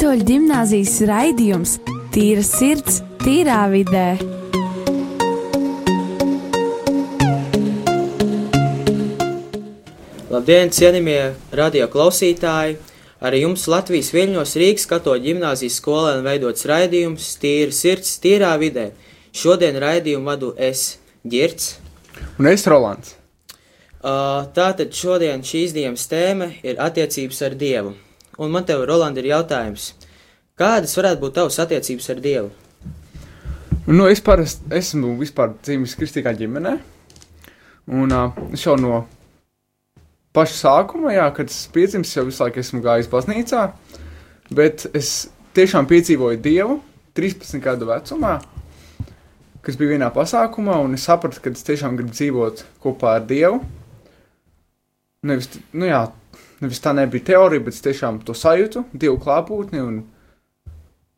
Katoļu gimnāzijas raidījums Tīra sirds, tīrā vidē. Labdien, cienījamie radio klausītāji! Arī jums Latvijas Viļņos Rīgas katoļu gimnāzijas skolēniem veidots raidījums Tīra sirds, tīrā vidē. Šodien raidījumu vadu es, Girts. Un es, Rolands. Uh, tātad šodien šīs dienas tēma ir attiecības ar Dievu. Un man te, Roland, ir jautājums, kādas varētu būt tavas attiecības ar Dievu? Nu, es parasti esmu vispār dzīvojis kristīgā ģimenē. Un uh, jau no paša sākuma, jā, kad es piedzimu, jau visu laiku esmu gājis baznīcā. Bet es tiešām piedzīvoju Dievu 13 gadu vecumā, kas bija vienā pasākumā, un es sapratu, ka es tiešām gribu dzīvot kopā ar Dievu. Nevis, nu jā, nevis tā nebija teorija, bet es tiešām to sajūtu, Dievu klātbūtni.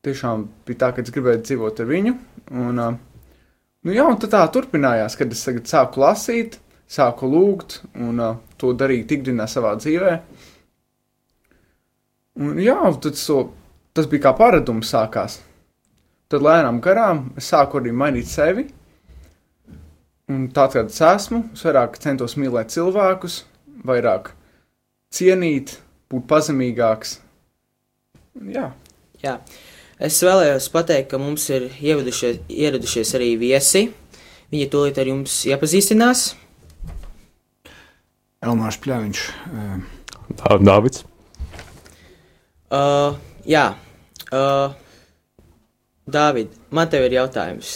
Tiešām bija tā, ka es gribēju dzīvot ar viņu. Un, uh, nu jā, un tā turpinājās, kad es tagad sāku lasīt, sāku lūgt un uh, to darīt ikdienā savā dzīvē. Un jā, tad so, tas bija kā paradums sākās. Tad lēnām garām es sāku arī mainīt sevi. Un tāds, kāds es esmu, es vairāk centos mīlēt cilvēkus, vairāk cienīt, būt pazemīgāks. Jā. Jā. Es vēlējos pateikt, ka mums ir ievedušies, ieradušies arī viesi. Viņi tūlīt ar jums iepazīstinās. Elmārs Pļaviņš. Tā, Dāvids. Uh, jā, uh, Dāvid, man te ir jautājums.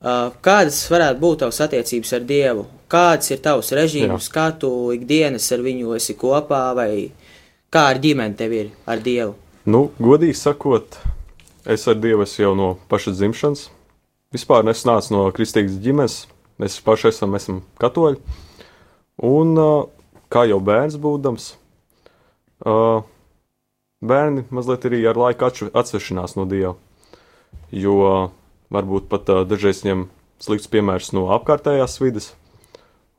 Uh, kādas varētu būt tavas attiecības ar Dievu? Kāds ir tavs režīms, Jā. kā tu ikdienas ar viņu esi kopā, vai kā ar ģimeni tev ir ar Dievu? Nu, godīgi sakot, es ar Dievu esmu jau no paša dzimšanas. Vispār es nācu no kristīgas ģimenes, mēs paši esam, esam katoļi. Un kā jau bērns būdams, bērni mazliet arī ar laiku atsevišķinās no Dieva. Jo varbūt pat dažreiz ņem slikts piemērs no apkārtējās vidas,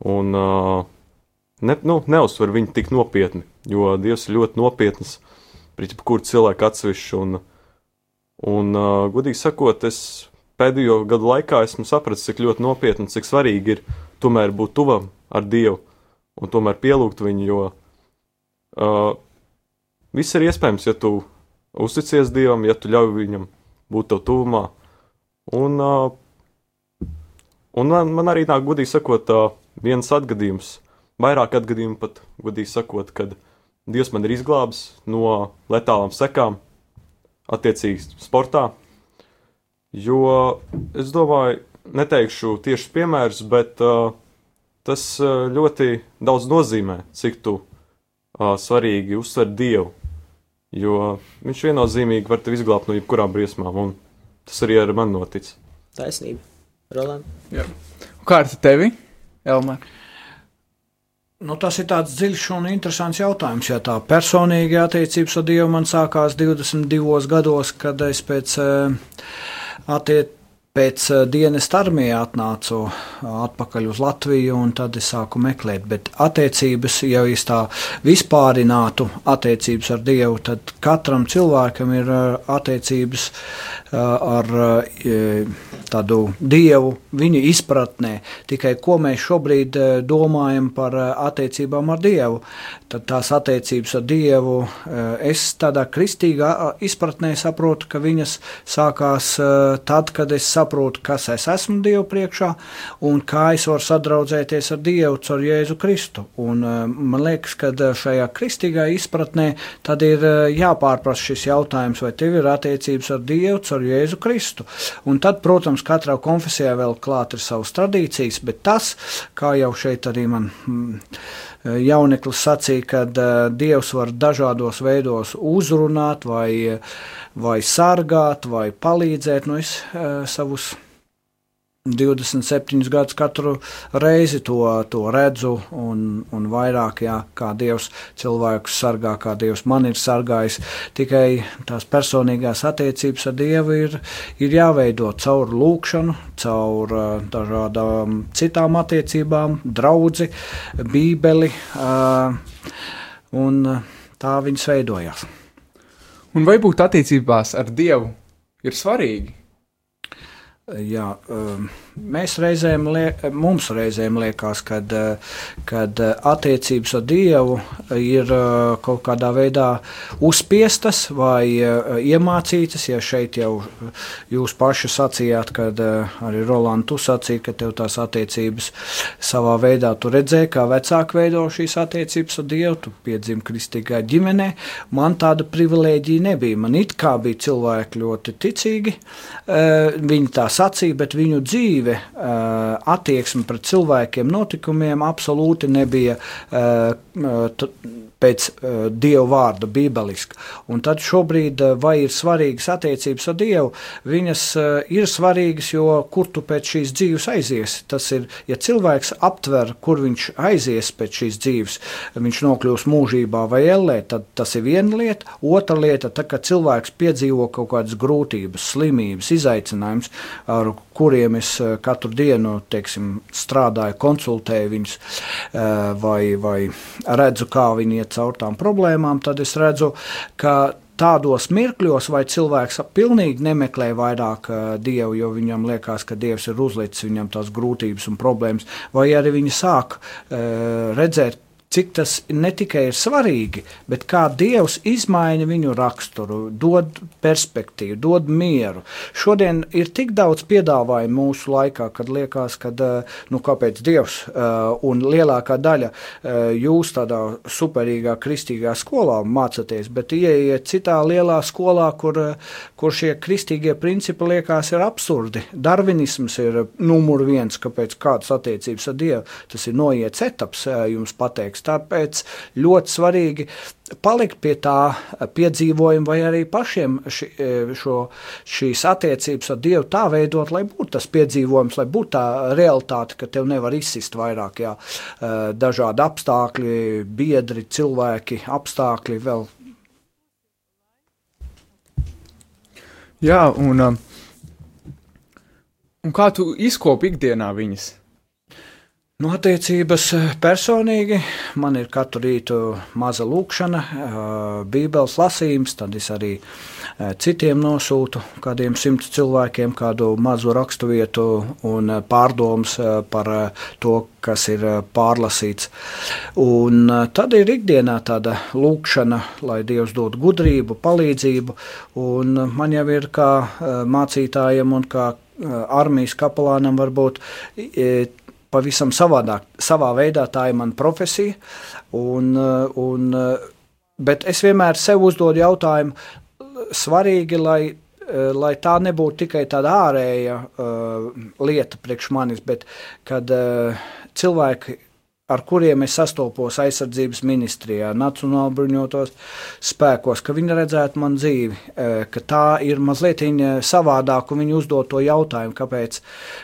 un ne, nu, neuzsver viņu tik nopietni, jo Dievs ir ļoti nopietns pret jebkuru cilvēku atsevišķu. Un, un godīgi sakot, es pēdējo gadu laikā esmu sapratis, cik ļoti nopietni, cik svarīgi ir tomēr būt tuvam ar Dievu un tomēr pielūgt viņu, jo uh, viss ir iespējams, ja tu uzticies Dievam, ja tu ļauj viņam būt tev tuvumā. Un, uh, un man, man arī nāk, godīgi sakot, uh, viens atgadījums, vairāk atgadījumu pat, godīgi sakot, kad Dievs man ir izglābis no letālām sekām, attiecīgi sportā. Jo es domāju, neteikšu tieši piemērus, bet uh, tas uh, ļoti daudz nozīmē, cik tu uh, svarīgi uztver Dievu. Jo viņš viennozīmīgi var tevi izglābt no jebkurām briesmām, un Tas arī ar mani notic. Taisnība. Roland. Jā. Kā ar tevi, Elmar? Nu, tas ir tāds dziļš un interesants jautājums. Ja tā personīgi attiecības ar Dievu man sākās 22 gados, kad es pēc uh, attiec, Pēc eh, dienas armijā atnācu eh, atpakaļ uz Latviju, un tad es sāku meklēt. Bet attiecības, ja es tā vispārinātu attiecības ar Dievu, tad katram cilvēkam ir eh, attiecības ar tādu Dievu, viņa izpratnē. Tikai ko mēs šobrīd domājam par attiecībām ar Dievu, tad tās attiecības ar Dievu es tādā kristīgā izpratnē saprotu, ka viņas sākās tad, kad es saprotu, kas es esmu Dievu priekšā un kā es varu sadraudzēties ar Dievu caur Jēzu Kristu. Un, eh, man liekas, ka eh, šajā kristīgā izpratnē tad ir eh, jāpārprasa šis jautājums, vai tev ir attiecības ar Dievu caur Jēzu Kristu. Un tad, protams, katrā konfesijā vēl klāt ir savas tradīcijas, bet tas, kā jau šeit arī man. Mm, jauneklis sacīja, ka uh, Dievs var dažādos veidos uzrunāt vai uh, vai sargāt, vai palīdzēt. Nu, es savus 27 gadus katru reizi to, to redzu, un, un vairāk, jā, kā Dievs cilvēkus sargā, kā Dievs man ir sargājis. Tikai tās personīgās attiecības ar Dievu ir, ir jāveido caur lūkšanu, caur dažādām citām attiecībām, draugi, bībeli, un tā viņas veidojās. Un vai būt attiecībās ar Dievu ir svarīgi? Jā, um, mēs reizēm, liek, mums reizēm liekas, ka attiecības ar Dievu ir uh, kaut kādā veidā uzspiestas vai uh, iemācītas. Ja šeit jau jūs paši sacījāt, kad uh, arī Rolands, tu sacīji, ka tev tās attiecības savā veidā tu redzēji, kā vecāki veido šīs attiecības ar Dievu, tu piedzimi kristīgā ģimenē. Man tāda privilēģija nebija. Man it kā bija cilvēki ļoti ticīgi, viņi tā sacīja, bet viņu dzīve, attieksme pret cilvēkiem, notikumiem absolūti nebija pēc uh, Dieva vārda, bībeliska. Un tad šobrīd, uh, vai ir svarīgas attiecības ar Dievu, viņas uh, ir svarīgas, jo kur tu pēc šīs dzīves aizies? Tas ir, ja cilvēks aptver, kur viņš aizies pēc šīs dzīves, viņš nokļūs mūžībā vai ellē, tad tas ir viena lieta. Otra lieta, tad, kad cilvēks piedzīvo kaut kādas grūtības, slimības, izaicinājumus, ar kuriem es katru dienu teiksim, strādāju, konsultēju viņus vai, vai redzu, kā viņi iet caur tām problēmām, tad es redzu, ka tādos mirkļos, vai cilvēks pilnīgi nemeklē vairāk uh, dievu, jo viņam liekas, ka dievs ir uzlicis viņam tās grūtības un problēmas, vai arī viņi sāk uh, redzēt cik tas ne tikai ir svarīgi, bet kā Dievs izmaina viņu raksturu, dod perspektīvu, dod mieru. Šodien ir tik daudz piedāvājumu mūsu laikā, kad liekas, ka, eh, nu, kāpēc Dievs eh, un lielākā daļa eh, jūs tādā superīgā kristīgā skolā mācāties, bet ieiet citā lielā skolā, kur, kur šie kristīgie principi liekas ir absurdi. Darvinisms ir numur viens, kāpēc kādas attiecības ar Dievu, tas ir noiets etaps, jums pateiks cilvēks. Tāpēc ļoti svarīgi palikt pie tā piedzīvojuma, vai arī pašiem ši, e, šo, šīs attiecības ar Dievu tā veidot, lai būtu tas piedzīvojums, lai būtu tā realitāte, ka tev nevar izsist vairāk jā, e, dažādi apstākļi, biedri, cilvēki, apstākļi vēl. Jā, un, um, un kā tu izkopi ikdienā viņas? No attiecības eh, personīgi man ir katru rītu maza lūkšana, eh, bībeles lasījums, tad es arī eh, citiem nosūtu kādiem simts cilvēkiem kādu mazu raksturvietu un pārdomas par to, kas ir pārlasīts. Un tad ir ikdienā tāda lūkšana, lai Dievs dod gudrību, palīdzību, un man jau ir kā mācītājiem un kā armijas kapelānam varbūt pavisam savādāk. Savā veidā tā ir mana profesija. Un, un, bet es vienmēr sev uzdodu jautājumu, svarīgi, lai, lai tā nebūtu tikai tāda ārēja uh, lieta priekš manis, bet kad uh, cilvēki ar kuriem es sastopos aizsardzības ministrijā, Nacionālajā bruņotos spēkos, ka viņi redzētu man dzīvi, e, ka tā ir mazliet savādāk, un viņi uzdod to jautājumu, kāpēc,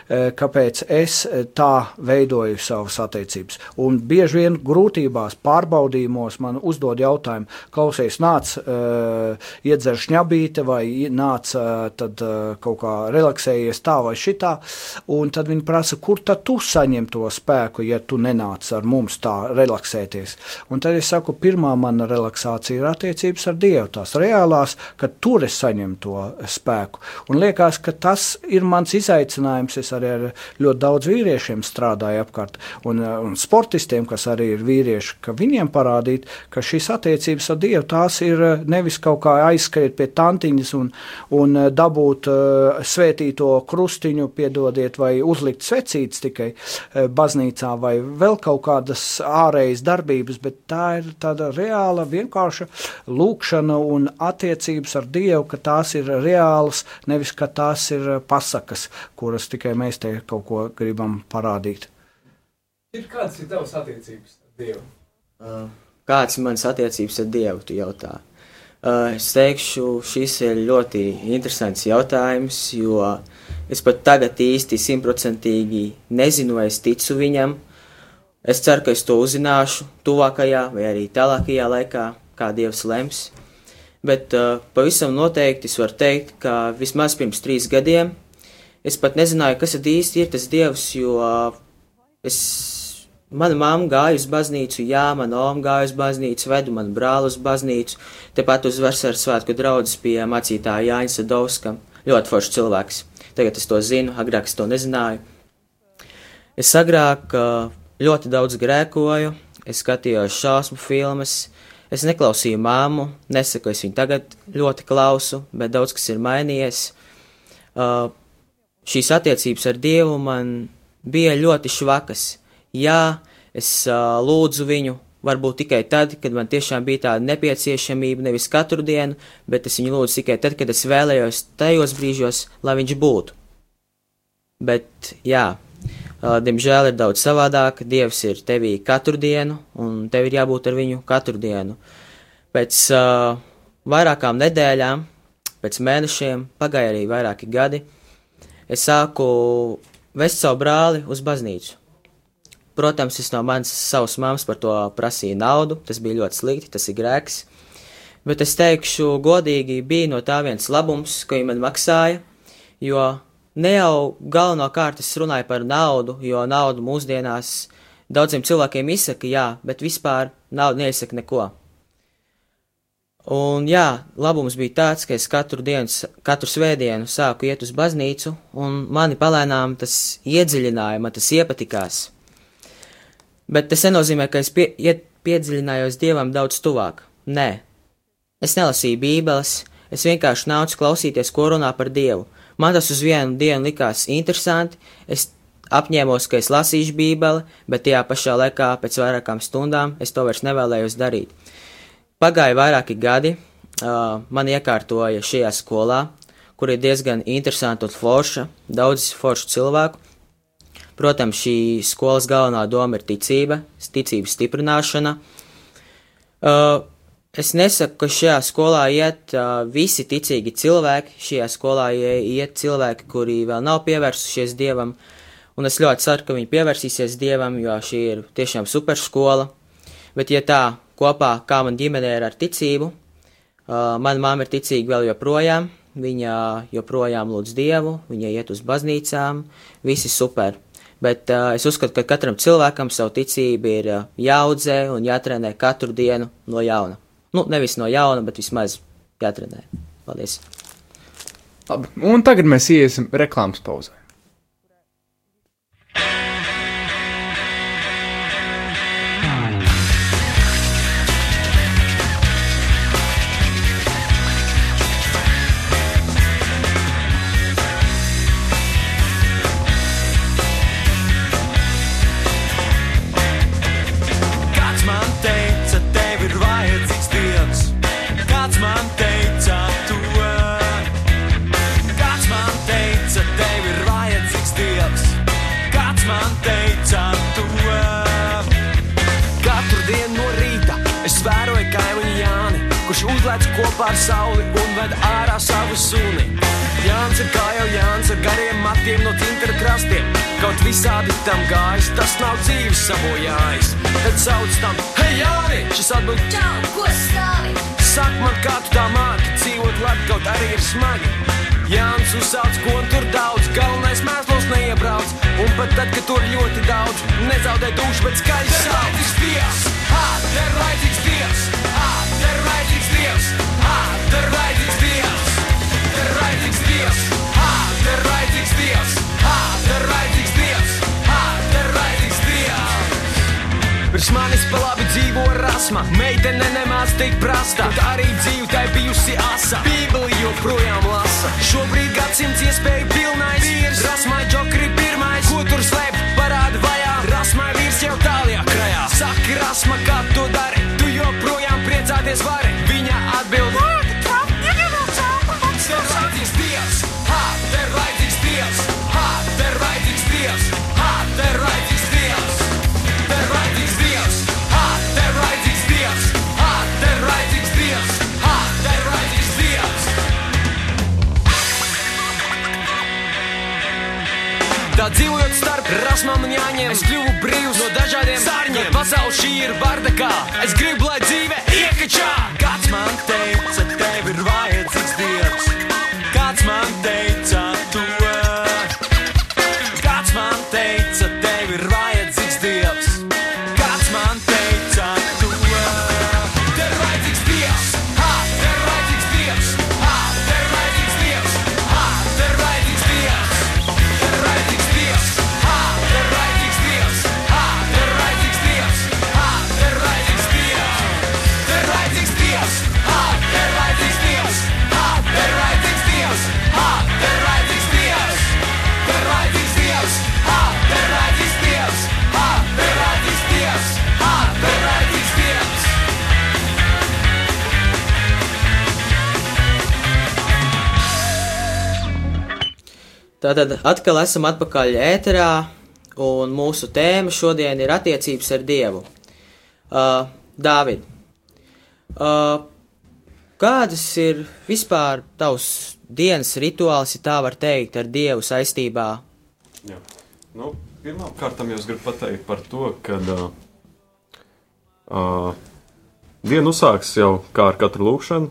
e, kāpēc es tā veidoju savas attiecības. Un bieži vien grūtībās, pārbaudījumos man uzdod jautājumu, klausies, nāc, e, iedzer šņabīte vai nāc, tad kaut kā relaksējies tā vai šitā, un tad viņi prasa, kur tad tu saņem to spēku, ja tu nenāc ar mums tā relaksēties. Un tad es saku, pirmā mana relaksācija ir attiecības ar Dievu, tās reālās, ka tur es saņemu to spēku. Un liekas, ka tas ir mans izaicinājums. Es arī ar ļoti daudz vīriešiem strādāju apkārt, un, un sportistiem, kas arī ir vīrieši, ka viņiem parādīt, ka šīs attiecības ar Dievu tās ir nevis kaut kā aizskriet pie tantiņas un, un dabūt uh, svētīto krustiņu, piedodiet, vai uzlikt svecītes tikai uh, baznīcā vai vēl kaut kādas ārējas darbības, bet tā ir tāda reāla, vienkārša lūkšana un attiecības ar Dievu, ka tās ir reālas, nevis ka tās ir pasakas, kuras tikai mēs te kaut ko gribam parādīt. Ir kādas ir tavas attiecības ar Dievu? Uh, kādas ir manas attiecības ar Dievu, tu jautā? Uh, es teikšu, šis ir ļoti interesants jautājums, jo es pat tagad īsti simtprocentīgi nezinu, vai es ticu viņam, uh, Es ceru, ka es to uzzināšu tuvākajā vai arī tālākajā laikā, kā Dievs lems. Bet uh, pavisam noteikti es varu teikt, ka vismaz pirms trīs gadiem es pat nezināju, kas tad īsti ir tas Dievs, jo uh, es mana mamma gāja uz baznīcu, jā, mana oma gāja uz baznīcu, vedu manu brāli uz baznīcu, tepat uz Vasaras svētku draudzes pie mācītāja Jāņa Sadovska. Ļoti foršs cilvēks. Tagad es to zinu, agrāk es to nezināju. Es agrāk ļoti daudz grēkoju, es skatījos šausmu filmas, es neklausīju māmu, nesaku, es viņu tagad ļoti klausu, bet daudz kas ir mainījies. Uh, šīs attiecības ar Dievu man bija ļoti švakas. Jā, es uh, lūdzu viņu, varbūt tikai tad, kad man tiešām bija tāda nepieciešamība, nevis katru dienu, bet es viņu lūdzu tikai tad, kad es vēlējos tajos brīžos, lai viņš būtu. Bet, jā, diemžēl ir daudz savādāk. Dievs ir tevī katru dienu, un tev ir jābūt ar viņu katru dienu. Pēc uh, vairākām nedēļām, pēc mēnešiem, pagāja arī vairāki gadi, es sāku vest savu brāli uz baznīcu. Protams, es no manas savas mammas par to prasīju naudu, tas bija ļoti slikti, tas ir grēks. Bet es teikšu, godīgi bija no tā viens labums, ko viņi man maksāja, jo ne jau galvenokārt es runāju par naudu, jo naudu mūsdienās daudziem cilvēkiem izsaka jā, bet vispār nauda neizsaka neko. Un jā, labums bija tāds, ka es katru dienu, katru svētdienu sāku iet uz baznīcu, un mani palēnām tas iedziļināja, man tas iepatikās. Bet tas nenozīmē, ka es pie, iet, piedziļinājos dievam daudz tuvāk. Nē, es nelasīju bībeles, es vienkārši nācu klausīties, ko runā par dievu. Man tas uz vienu dienu likās interesanti, es apņēmos, ka es lasīšu bībeli, bet tajā pašā laikā pēc vairākām stundām es to vairs nevēlējos darīt. Pagāja vairāki gadi, uh, man iekārtoja šajā skolā, kur ir diezgan interesanti un forša, daudz foršu cilvēku, Protams, šī skolas galvenā doma ir ticība, ticības stiprināšana. Uh, es nesaku, ka šajā skolā iet uh, visi ticīgi cilvēki, šajā skolā iet cilvēki, kuri vēl nav pievērsušies dievam, un es ļoti ceru, ka viņi pievērsīsies dievam, jo šī ir tiešām superskola. Bet, ja tā kopā, kā man ģimene ir ar ticību, uh, mana mamma ir ticīga vēl joprojām, viņa joprojām lūdz dievu, viņa iet uz baznīcām, visi super. Bet uh, es uzskatu, ka katram cilvēkam savu ticību ir uh, jāaudzē un jātrenē katru dienu no jauna. Nu, nevis no jauna, bet vismaz jātrenē. Paldies! Labi, un tagad mēs iesim reklāmas pauzē. Visādi tam gājis, tas nav dzīves sabojājis. Tad sauc tam, hei Jāni, šis atbild, čau, ko stāvi? Saka man, kā tu tā māki, dzīvot labi, kaut arī ir smagi. Jānis uzsauc, ko tur daudz, galvenais mēslos neiebrauc. Un pat tad, kad tur ļoti daudz, nezaudē dušu, bet skaļi sauc. Dievs, ha, der laicīgs Dievs, ha, der laicīgs Dievs, ha, der laicīgs Dievs, der laicīgs Dievs, ha, der laicīgs Dievs, ha, der laicīgs Dievs, Virs manis pa labi dzīvo rasma, meitene nemāc tik prasta, un arī dzīve tai bijusi asa. Bībeli joprojām lasa, šobrīd gadsimts iespēju pilnais, vīrs, rasmai džokri pirmais, ko tur slēp, parāda vajā, rasmai vīrs jau tālāk krajā. Saki, rasma, kā tu dari, tu joprojām priecāties vari, viņa atbild. Tā dzīvojot starp rasmām un jāņem, es kļuvu brīvs no dažādiem sārņiem. Pasaule šī ir bardakā, es gribu, lai dzīve iekačā. Kāds man teica, Tātad atkal esam atpakaļ ēterā, un mūsu tēma šodien ir attiecības ar Dievu. Uh, Dāvid, uh, kādas ir vispār tavs dienas rituāls, ja tā var teikt, ar Dievu saistībā? Jā. Nu, Pirmkārt, jau es gribu pateikt par to, ka uh, uh, diena uzsāks jau kā ar katru lūkšanu,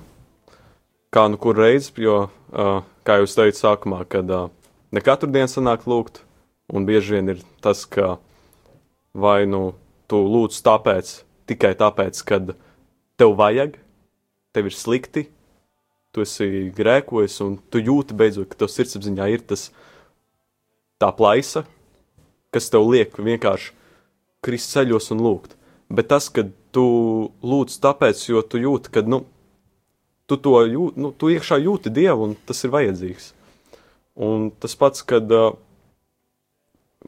kā nu kur reizi, jo, uh, kā jau teicu sākumā, kad uh, ne katru dienu sanāk lūgt, un bieži vien ir tas, ka vai nu tu lūdz tāpēc, tikai tāpēc, kad tev vajag, tev ir slikti, tu esi grēkojis, un tu jūti beidzot, ka tev sirdsapziņā ir tas tā plaisa, kas tev liek vienkārši krist ceļos un lūgt. Bet tas, ka tu lūdz tāpēc, jo tu jūti, ka nu, tu to jūti, nu, tu iekšā jūti dievu, un tas ir vajadzīgs. Un tas pats, kad uh,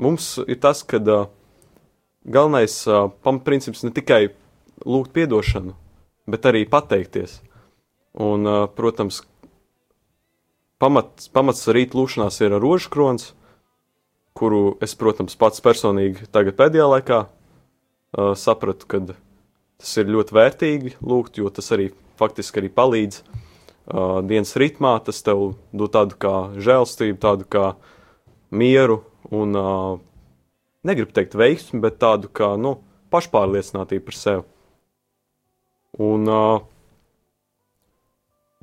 mums ir tas, ka uh, galvenais uh, pamatprincips ne tikai lūgt atdošanu, bet arī pateikties. Un, uh, protams, pamats, pamats rīt lūšanās ir rožu krons, kuru es, protams, pats personīgi tagad pēdējā laikā uh, sapratu, ka tas ir ļoti vērtīgi lūgt, jo tas arī faktiski arī palīdz uh, dienas ritmā, tas tev dod tādu kā žēlstību, tādu kā mieru un, uh, negribu teikt veiksmi, bet tādu kā, nu, pašpārliecinātību par sevi. Un uh,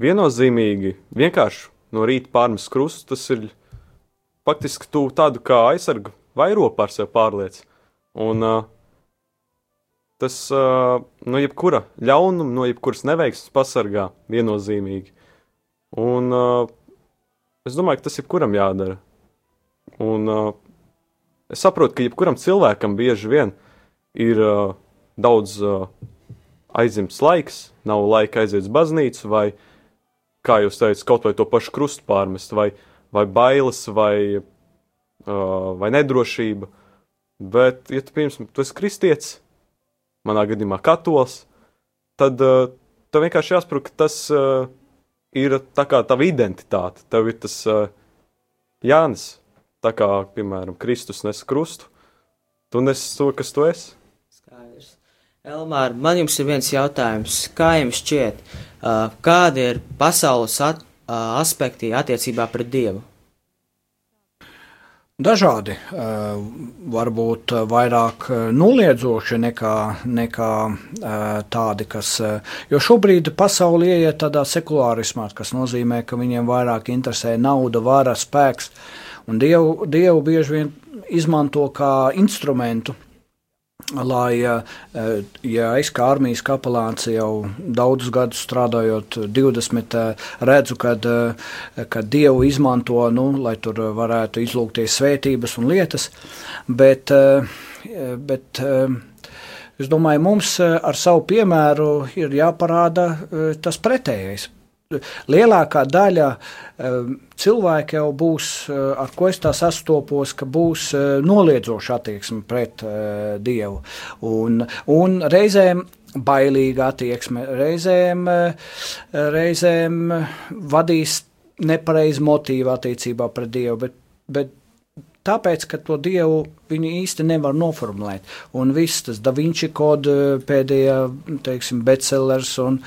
viennozīmīgi vienkārši no rīta pārmest krustu, tas ir faktiski tu tādu kā aizsargu vairo par sevi pārliec. Un uh, tas uh, no jebkura ļaunuma, no jebkuras neveiksmes pasargā viennozīmīgi. Un uh, es domāju, ka tas jebkuram jādara. Un uh, es saprotu, ka jebkuram cilvēkam bieži vien ir uh, daudz uh, aizimts laiks, nav laika aiziet uz baznīcu, vai, kā jūs teicat, kaut vai to pašu krustu pārmest, vai vai bailes, vai, uh, vai nedrošība. Bet, ja tu, pirms, tu esi kristietis, manā gadījumā katolis, tad uh, tev vienkārši jāsaprot, ka tas uh, ir tā kā tava identitāte. Tev ir tas uh, Jānis, tā kā, piemēram, Kristus nes krustu, tu nes to, kas tu esi. Skaidrs. Elmār, man jums ir viens jautājums. Kā jums šķiet, uh, kāda ir pasaules at aspekti attiecībā pret Dievu? Dažādi, varbūt vairāk noliedzoši nekā, nekā tādi, kas. Jo šobrīd pasaulē ieiet tādā sekulārismā, kas nozīmē, ka viņiem vairāk interesē nauda, vara, spēks, un dievu, dievu bieži vien izmanto kā instrumentu lai, eh, ja es kā armijas kapelāns jau daudzus gadus strādājot, 20, eh, redzu, kad, eh, kad Dievu izmanto, nu, lai tur varētu izlūgties svētības un lietas, bet, bet es domāju, mums ar savu piemēru ir jāparāda tas pretējais lielākā daļa um, cilvēku jau būs, uh, ar ko es tā sastopos, ka būs uh, noliedzoša attieksme pret Dievu. Un, un reizēm bailīga attieksme, reizēm, reizēm vadīs nepareizi motīvi attiecībā pret Dievu, bet, bet Tāpēc, ka to dievu viņi īsti nevar noformulēt. Un viss tas Da Vinci koda pēdējā, teiksim, bestsellers un,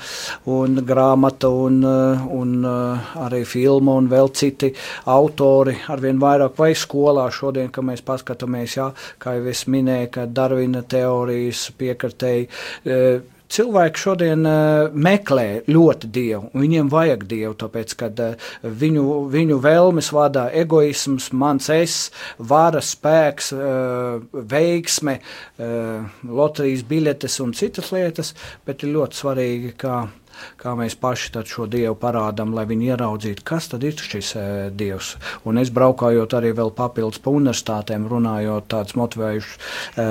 un grāmata un, un arī filma un vēl citi autori arvien vairāk vai skolā šodien, ka mēs paskatāmies, jā, kā jau es minēju, ka Darvina teorijas piekartēji cilvēki šodien uh, meklē ļoti dievu, un viņiem vajag dievu, tāpēc, ka uh, viņu, viņu vēlmes vada egoisms, mans es, vara, spēks, uh, veiksme, loterijas biļetes un citas lietas, bet ir ļoti svarīgi, ka kā mēs paši šo dievu parādām, lai viņi ieraudzītu, kas tad ir šis e, dievs. Un es braukājot arī vēl papildus pa universitātēm, runājot tādas motivējušas e,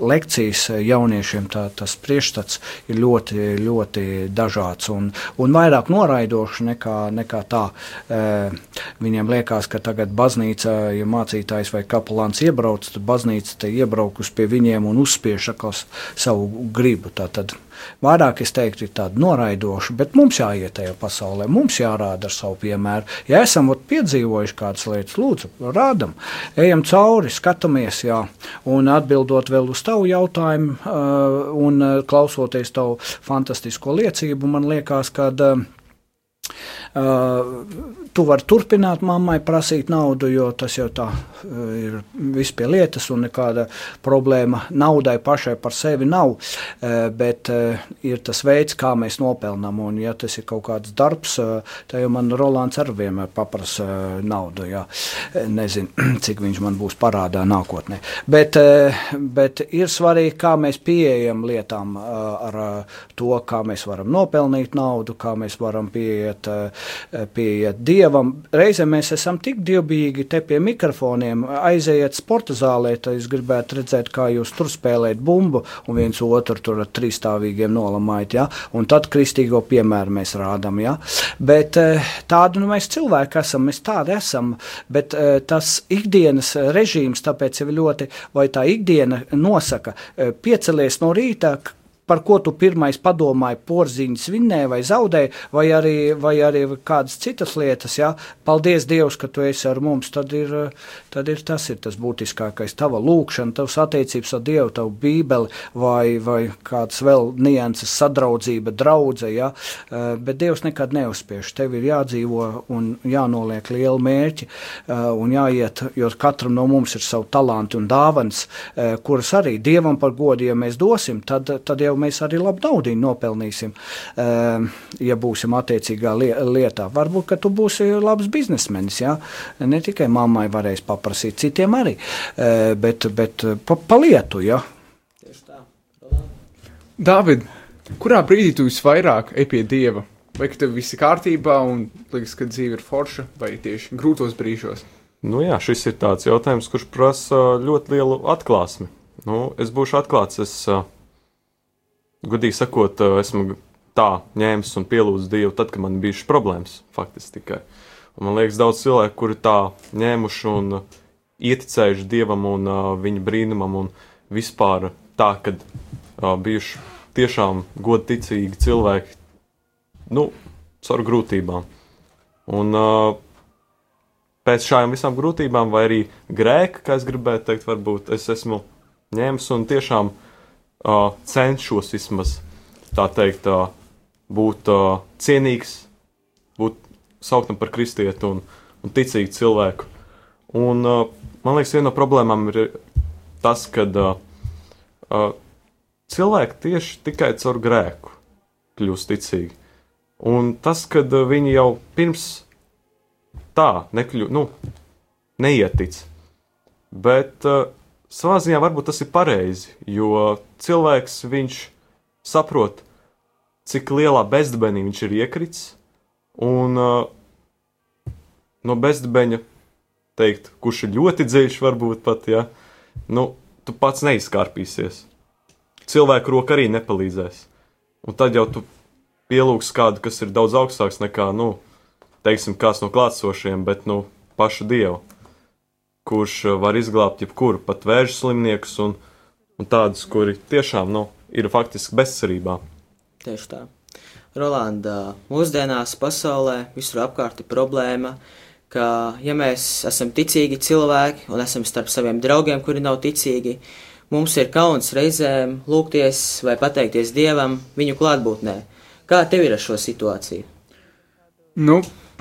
lekcijas jauniešiem, tā, tas priekšstats ir ļoti, ļoti dažāds un, un vairāk noraidošs nekā, nekā tā. E, viņiem liekas, ka tagad baznīca, ja mācītājs vai kapelāns iebrauc, tad baznīca te iebraukus pie viņiem un uzspiež savu gribu. Tātad, vairāk es teiktu, ir tāda noraidoša, bet mums jāiet tajā pasaulē, mums jārāda ar savu piemēru. Ja esam ot, piedzīvojuši kādas lietas, lūdzu, rādam, ejam cauri, skatāmies, jā, un atbildot vēl uz tavu jautājumu un klausoties tavu fantastisko liecību, man liekas, ka uh, tu vari turpināt mammai prasīt naudu, jo tas jau tā uh, ir viss pie lietas, un nekāda problēma naudai pašai par sevi nav. Uh, bet ir tas veids, kā mēs nopelnām, un ja tas ir kaut kāds darbs, tad jau man Rolands arī vienmēr paprasa naudu. Jā. Nezinu, cik viņš man būs parādā nākotnē. Bet, bet ir svarīgi, kā mēs pieejam lietām ar to, kā mēs varam nopelnīt naudu, kā mēs varam pieiet Eh, pieiet dievam. Reizēm mēs esam tik dievbijīgi te pie mikrofoniem, aiziet sporta zālē, tad es gribētu redzēt, kā jūs tur spēlējat bumbu un viens otru tur ar trīsstāvīgiem nolamājat, ja? un tad kristīgo piemēru mēs rādam, ja? Bet eh, tādu nu mēs cilvēki esam, mēs tādi esam, bet eh, tas ikdienas režīms, tāpēc jau ļoti, vai tā ikdiena nosaka, piecelies no rīta, par ko tu pirmais padomāji, porziņš vinnēja vai zaudēja, vai arī, vai arī kādas citas lietas. Ja? Paldies Dievam, ka tu esi ar mums. Tad ir, tad ir tas ir tas būtiskākais. Tava lūkšana, tavs attiecības ar Dievu, tavu bībeli vai, vai kāds vēl nianses sadraudzība, draudze. Ja? Eh, bet Dievs nekad neuzspiež. Tev ir jādzīvo un jānoliek lieli mērķi eh, un jāiet, jo katram no mums ir savu talantu un dāvans, eh, kuras arī Dievam par godu, ja mēs dosim, tad, tad jau mēs arī labu naudu nopelnīsim, ehm, ja būsim attiecīgā lietā. Varbūt, ka tu būsi labs biznesmenis, ja? ne tikai mammai varēs paprasīt, citiem arī, ehm, bet, bet pa, pa lietu, ja? Tieši tā. Dāvid, kurā brīdī tu visvairāk ej pie Dieva? Vai ka tev viss ir kārtībā un liekas, ka dzīve ir forša, vai tieši grūtos brīžos? Nu jā, šis ir tāds jautājums, kurš prasa ļoti lielu atklāsmi. Nu, es būšu atklāts, es uh, Gudīgi sakot, eh, esmu tā ņēmis un pielūdzis Dievu tad, kad man bija šis problēmas, faktiski tikai. Un man liekas, daudz cilvēku, kuri tā ņēmuši un uh, ieticējuši Dievam un uh, viņa brīnumam, un vispār tā, kad uh, bijuši tiešām godticīgi cilvēki, nu, caur grūtībām. Un uh, pēc šām visām grūtībām, vai arī grēka, kā es gribētu teikt, varbūt es esmu ņēmis un tiešām uh, cenšos vismaz tā teikt, uh, būt uh, cienīgs, būt sauktam par kristieti un, un ticīgu cilvēku. Un, uh, man liekas, viena no problēmām ir tas, ka uh, uh, cilvēki tieši tikai caur grēku kļūst ticīgi. Un tas, kad uh, viņi jau pirms tā nekļūst, nu, neietic. Bet uh, savā ziņā varbūt tas ir pareizi, jo cilvēks viņš saprot, cik lielā bezdibenī viņš ir iekritis, un uh, no bezdibeņa teikt, kurš ir ļoti dziļš, varbūt pat, ja, nu, tu pats neizskārpīsies. Cilvēku roka arī nepalīdzēs. Un tad jau tu pielūgs kādu, kas ir daudz augstāks nekā, nu, teiksim, kāds no klātsošiem, bet, nu, pašu dievu kurš eh, var izglābt jebkuru, pat vēža slimniekus un, un tādus, kuri tiešām nu, ir faktiski bezcerībā. Tieši tā. Rolanda, mūsdienās pasaulē visur apkārt ir problēma, ka, ja mēs esam ticīgi cilvēki un esam starp saviem draugiem, kuri nav ticīgi, mums ir kauns reizēm lūgties vai pateikties Dievam viņu klātbūtnē. Kā tev ir ar šo situāciju? Nu,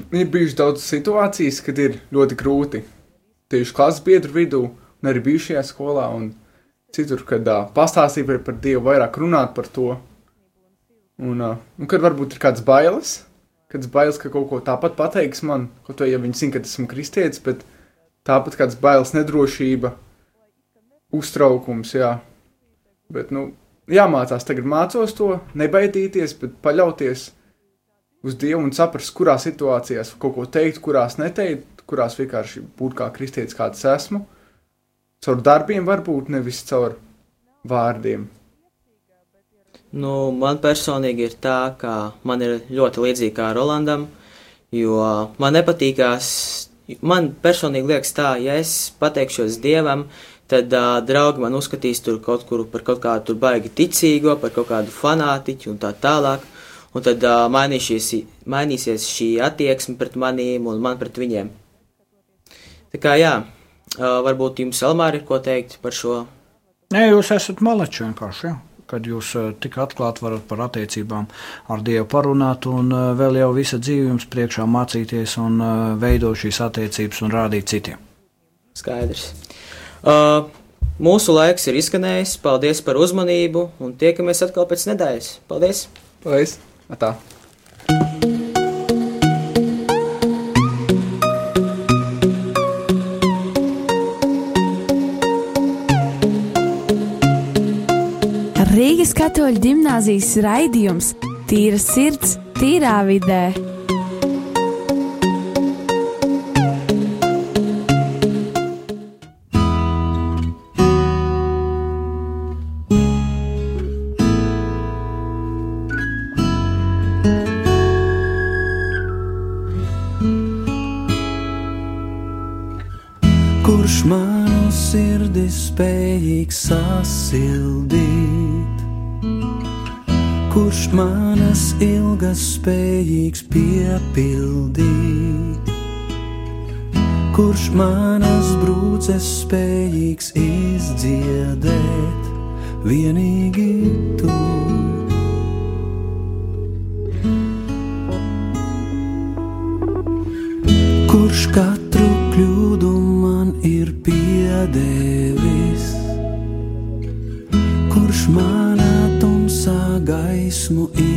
ir bijušas daudz situācijas, kad ir ļoti grūti tieši klases biedru vidū, un arī bijušajā skolā, un citur, kad uh, pastāstīt par Dievu, vairāk runāt par to. Un, uh, un kad varbūt ir kāds bailes, kad bailes, ka kaut ko tāpat pateiks man, kaut ko, ja viņi zina, ka esmu kristietis, bet tāpat kāds bailes, nedrošība, uztraukums, jā. Bet, nu, jāmācās tagad mācos to, nebaidīties, bet paļauties uz Dievu un saprast, kurā situācijās kaut ko teikt, kurās neteikt, kurās vienkārši būt kā kristietis, kāds esmu, caur darbiem varbūt nevis caur vārdiem. Nu, man personīgi ir tā, ka man ir ļoti līdzīgi kā Rolandam, jo man nepatīkās, man personīgi liekas tā, ja es pateikšos Dievam, tad uh, draugi man uzskatīs tur kaut kur par kaut kādu tur baigi ticīgo, par kaut kādu fanātiķu un tā tālāk. Un tad uh, mainīsies, mainīsies šī attieksme pret maniem un man pret viņiem. Tā kā jā, varbūt jums Elmāri ir ko teikt par šo. Nē, jūs esat maleči vienkārši. Ja? Kad jūs tik atklāti varat par attiecībām ar Dievu parunāt, un vēl jau visa dzīve jums priekšā mācīties un veidot šīs attiecības un rādīt citiem. Skaidrs. Uh, mūsu laiks ir izskanējis. Paldies par uzmanību un tiekamies atkal pēc nedēļas. Paldies! Paldies! Tā. Katoļu gimnāzijas raidījums Tīra sirds, tīrā vidē. Kurš manu sirdi spējīgs sasildīt? Kurš manas ilgas spējīgs piepildīt? Kurš manas brūces spējīgs izdziedēt? Vienīgi tu. Kurš katru kļūdu man ir piedevis? próximo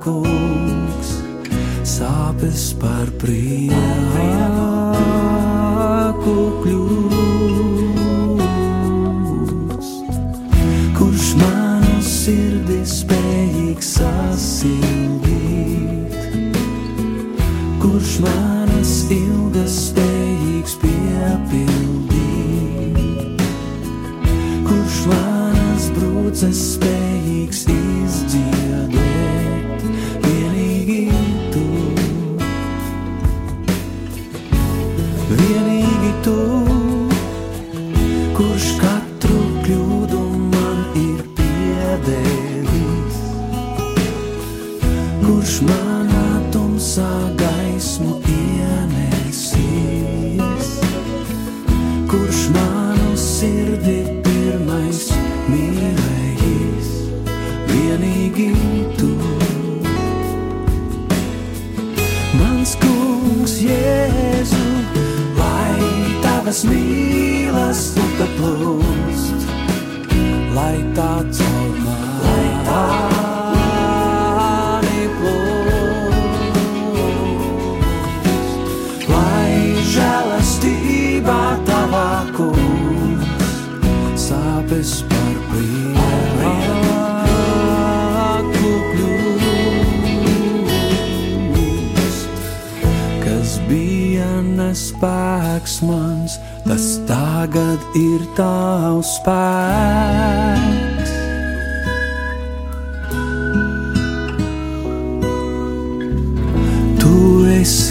kungs sāpes par prieku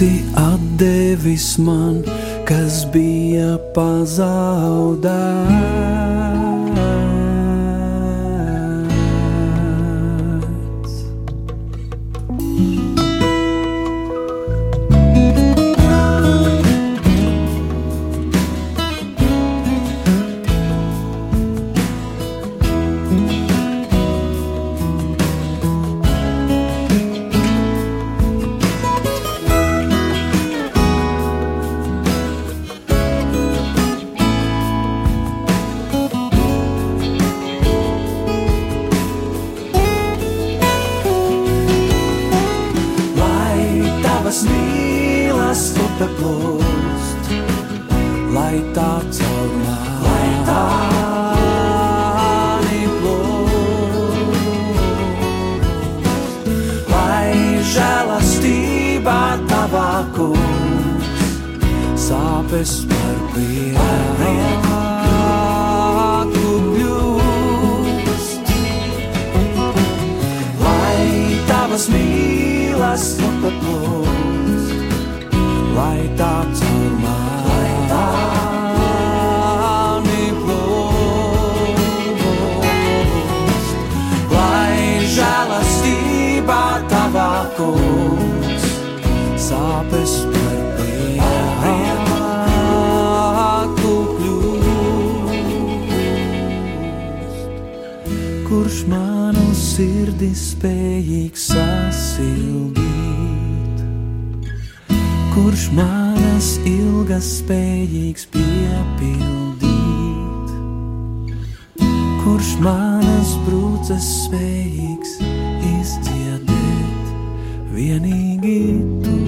esi atdevis man, kas bija pazaudēts. manas ilgas spējīgs piepildīt, kurš manas brūces spējīgs izdziedēt vienīgi tu.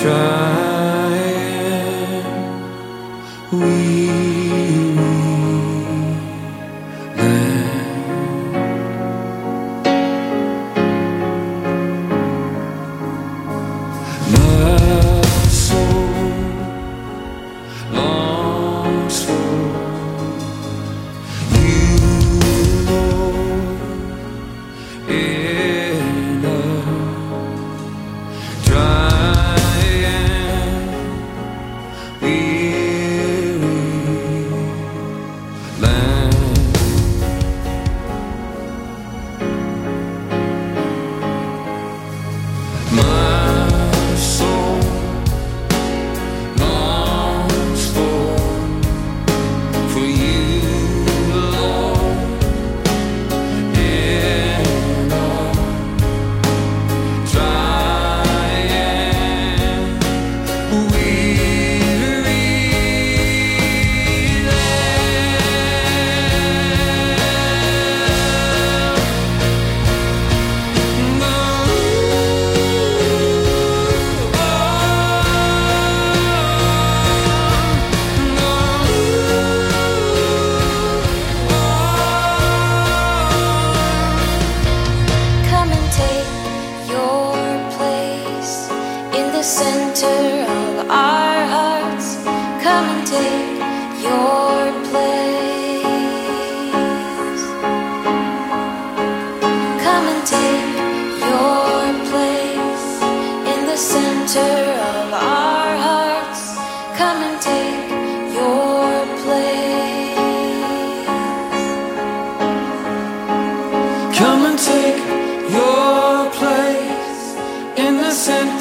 try.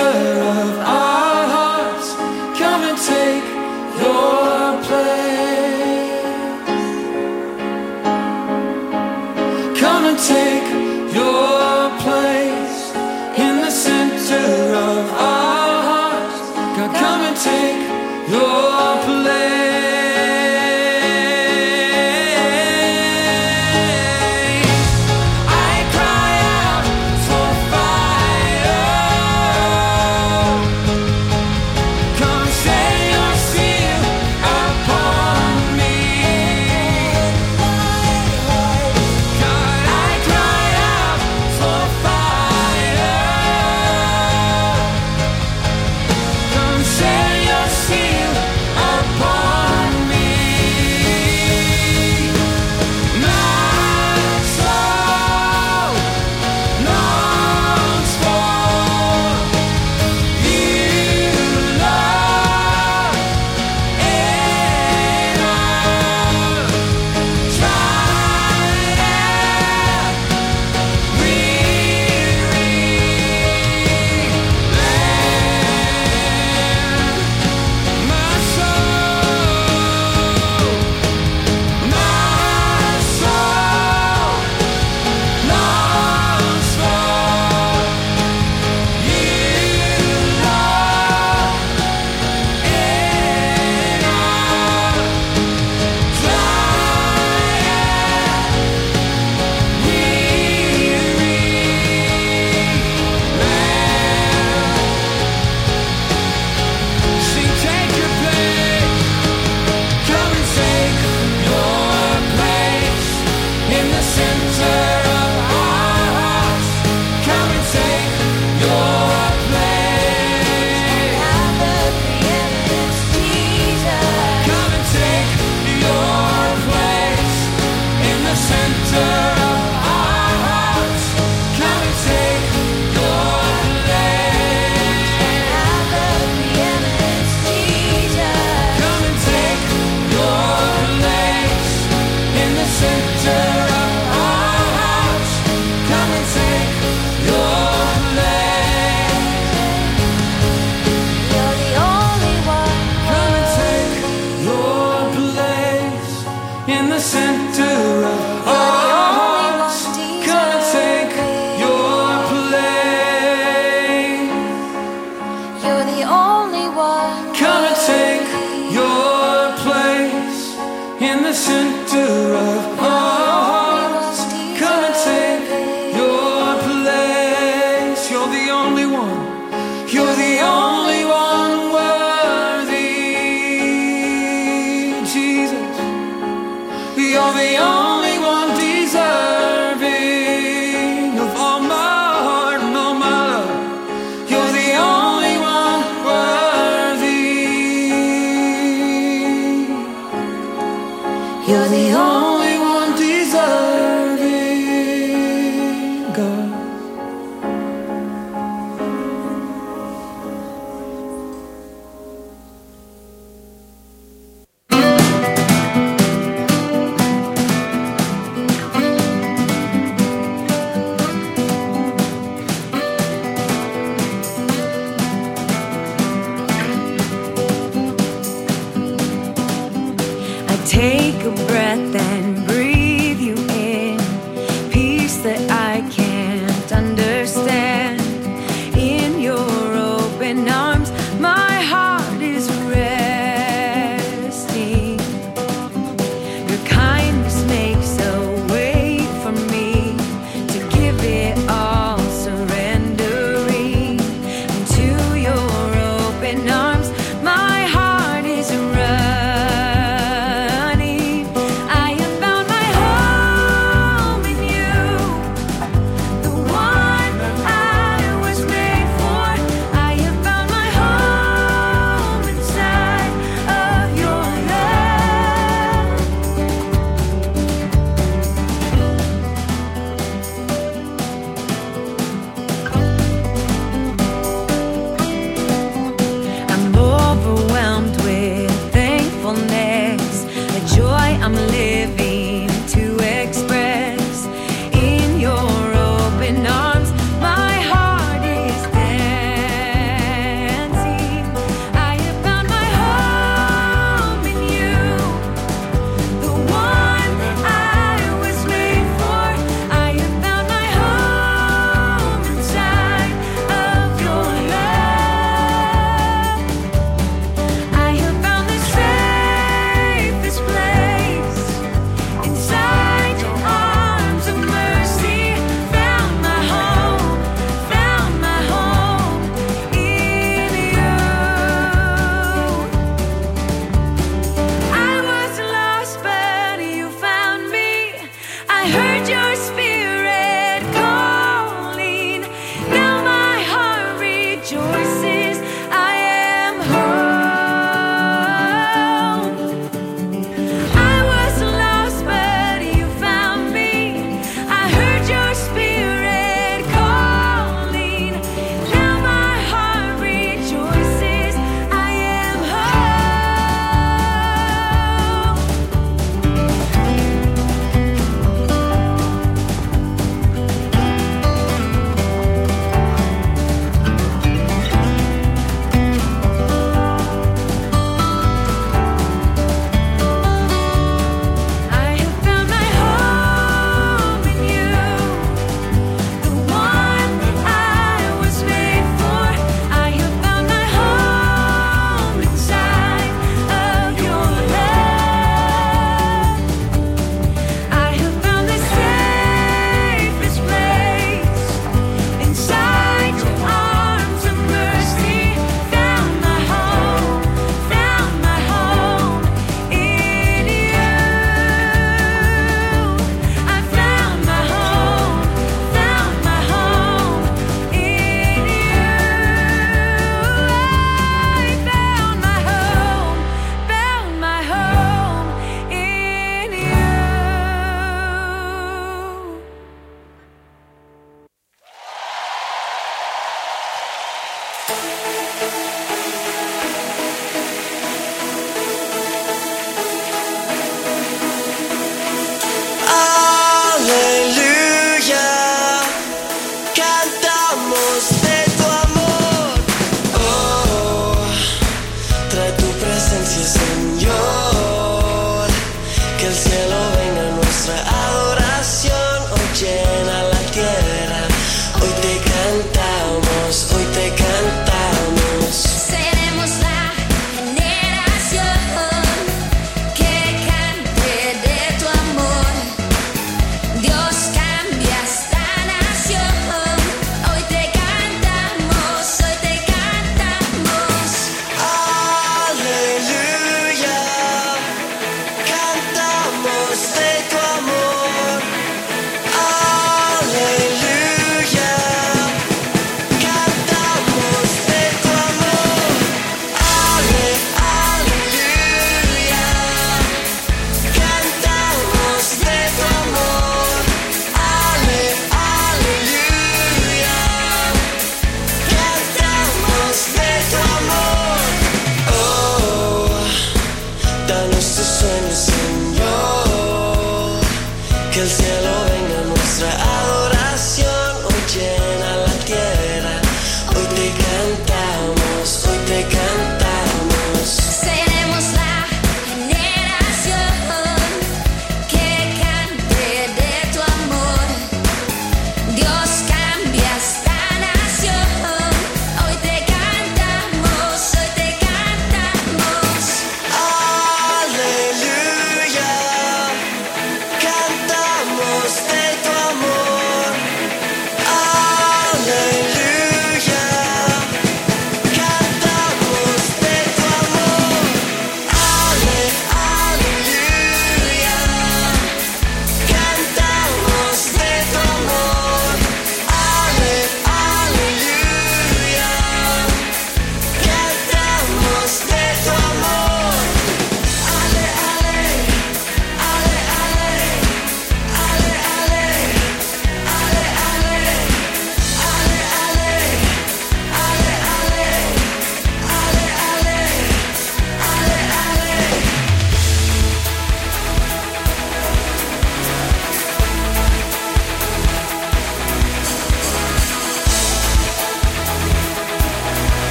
of our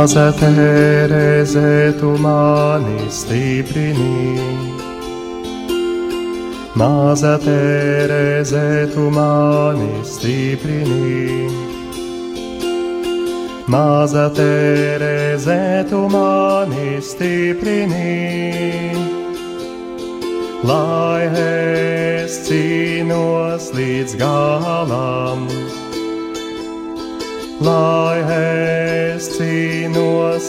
Maza Tereze, tu mani stiprini, Maza Tereze, tu mani stiprini. Maza Tereze, tu mani stiprini. Lai es cīnos līdz galam, lai es cīnos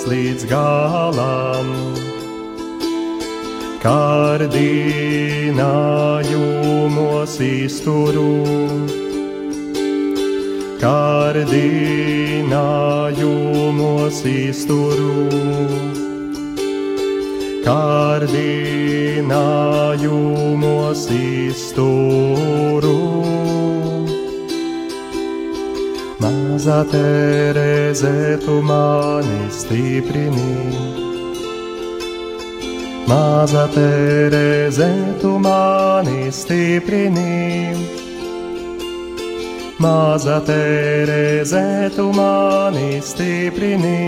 līdz galam. Kārdinājumos izturu, kārdinājumos izturu, kārdinājumos izturu. Maza Tereze, tu mani stiprini. Maza Tereze, tu mani stiprini. Maza Tereze, tu mani stiprini.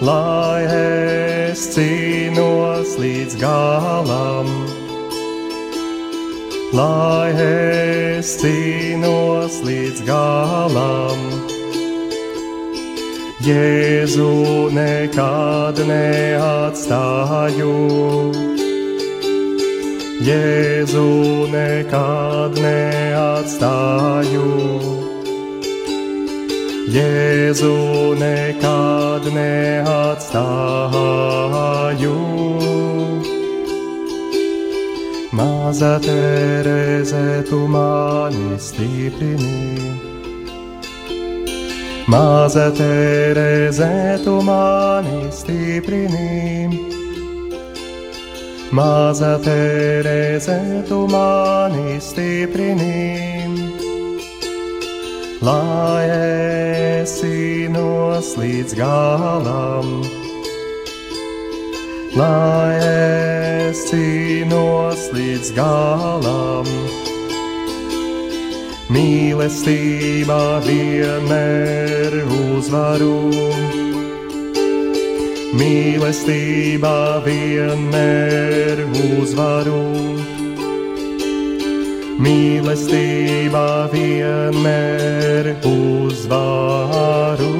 Lai es cīnos līdz galam, lai es cīnos līdz galam. Jēzu nekad neatstāju. Jēzu nekad neatstāju. Jēzu nekad neatstāju. Maza Tereze, tu mani stiprini. Maza Tereze, tu mani stiprini. Maza Tereze, tu mani stiprini. Lai es cīnos līdz galam, lai es cīnos līdz galam. Mīlestībā vienmēr uzvaru, mīlestībā vienmēr uzvaru, mīlestībā vienmēr uzvaru.